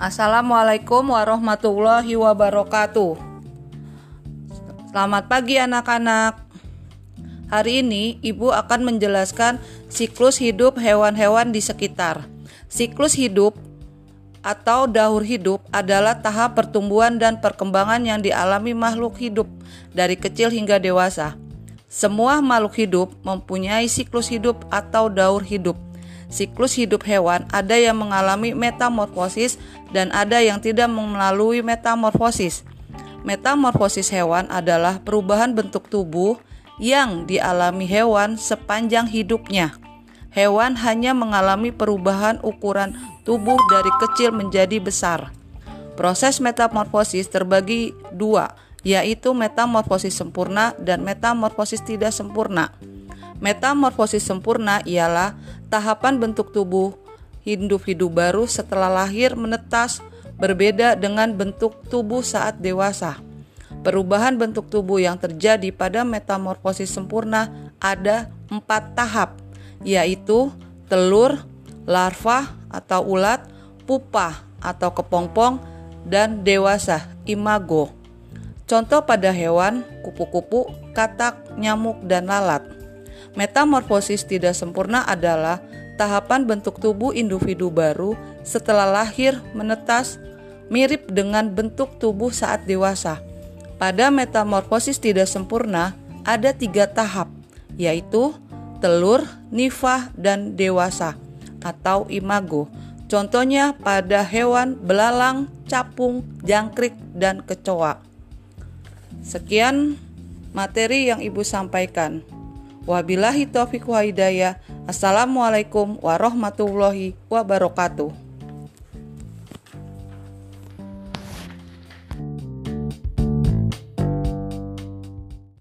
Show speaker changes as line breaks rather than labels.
Assalamualaikum warahmatullahi wabarakatuh. Selamat pagi anak-anak. Hari ini Ibu akan menjelaskan siklus hidup hewan-hewan di sekitar. Siklus hidup atau daur hidup adalah tahap pertumbuhan dan perkembangan yang dialami makhluk hidup dari kecil hingga dewasa. Semua makhluk hidup mempunyai siklus hidup atau daur hidup. Siklus hidup hewan ada yang mengalami metamorfosis dan ada yang tidak melalui metamorfosis. Metamorfosis hewan adalah perubahan bentuk tubuh yang dialami hewan sepanjang hidupnya. Hewan hanya mengalami perubahan ukuran tubuh dari kecil menjadi besar. Proses metamorfosis terbagi dua, yaitu metamorfosis sempurna dan metamorfosis tidak sempurna. Metamorfosis sempurna ialah tahapan bentuk tubuh hidup-hidup baru setelah lahir menetas berbeda dengan bentuk tubuh saat dewasa. Perubahan bentuk tubuh yang terjadi pada metamorfosis sempurna ada empat tahap, yaitu telur, larva atau ulat, pupa atau kepompong, dan dewasa imago. Contoh pada hewan, kupu-kupu, katak, nyamuk, dan lalat. Metamorfosis tidak sempurna adalah tahapan bentuk tubuh individu baru setelah lahir menetas mirip dengan bentuk tubuh saat dewasa. Pada metamorfosis tidak sempurna, ada tiga tahap, yaitu telur, nifah, dan dewasa atau imago. Contohnya pada hewan belalang, capung, jangkrik, dan kecoa. Sekian materi yang Ibu sampaikan. Wabillahi taufiq wa hidayah. Assalamualaikum warahmatullahi wabarakatuh.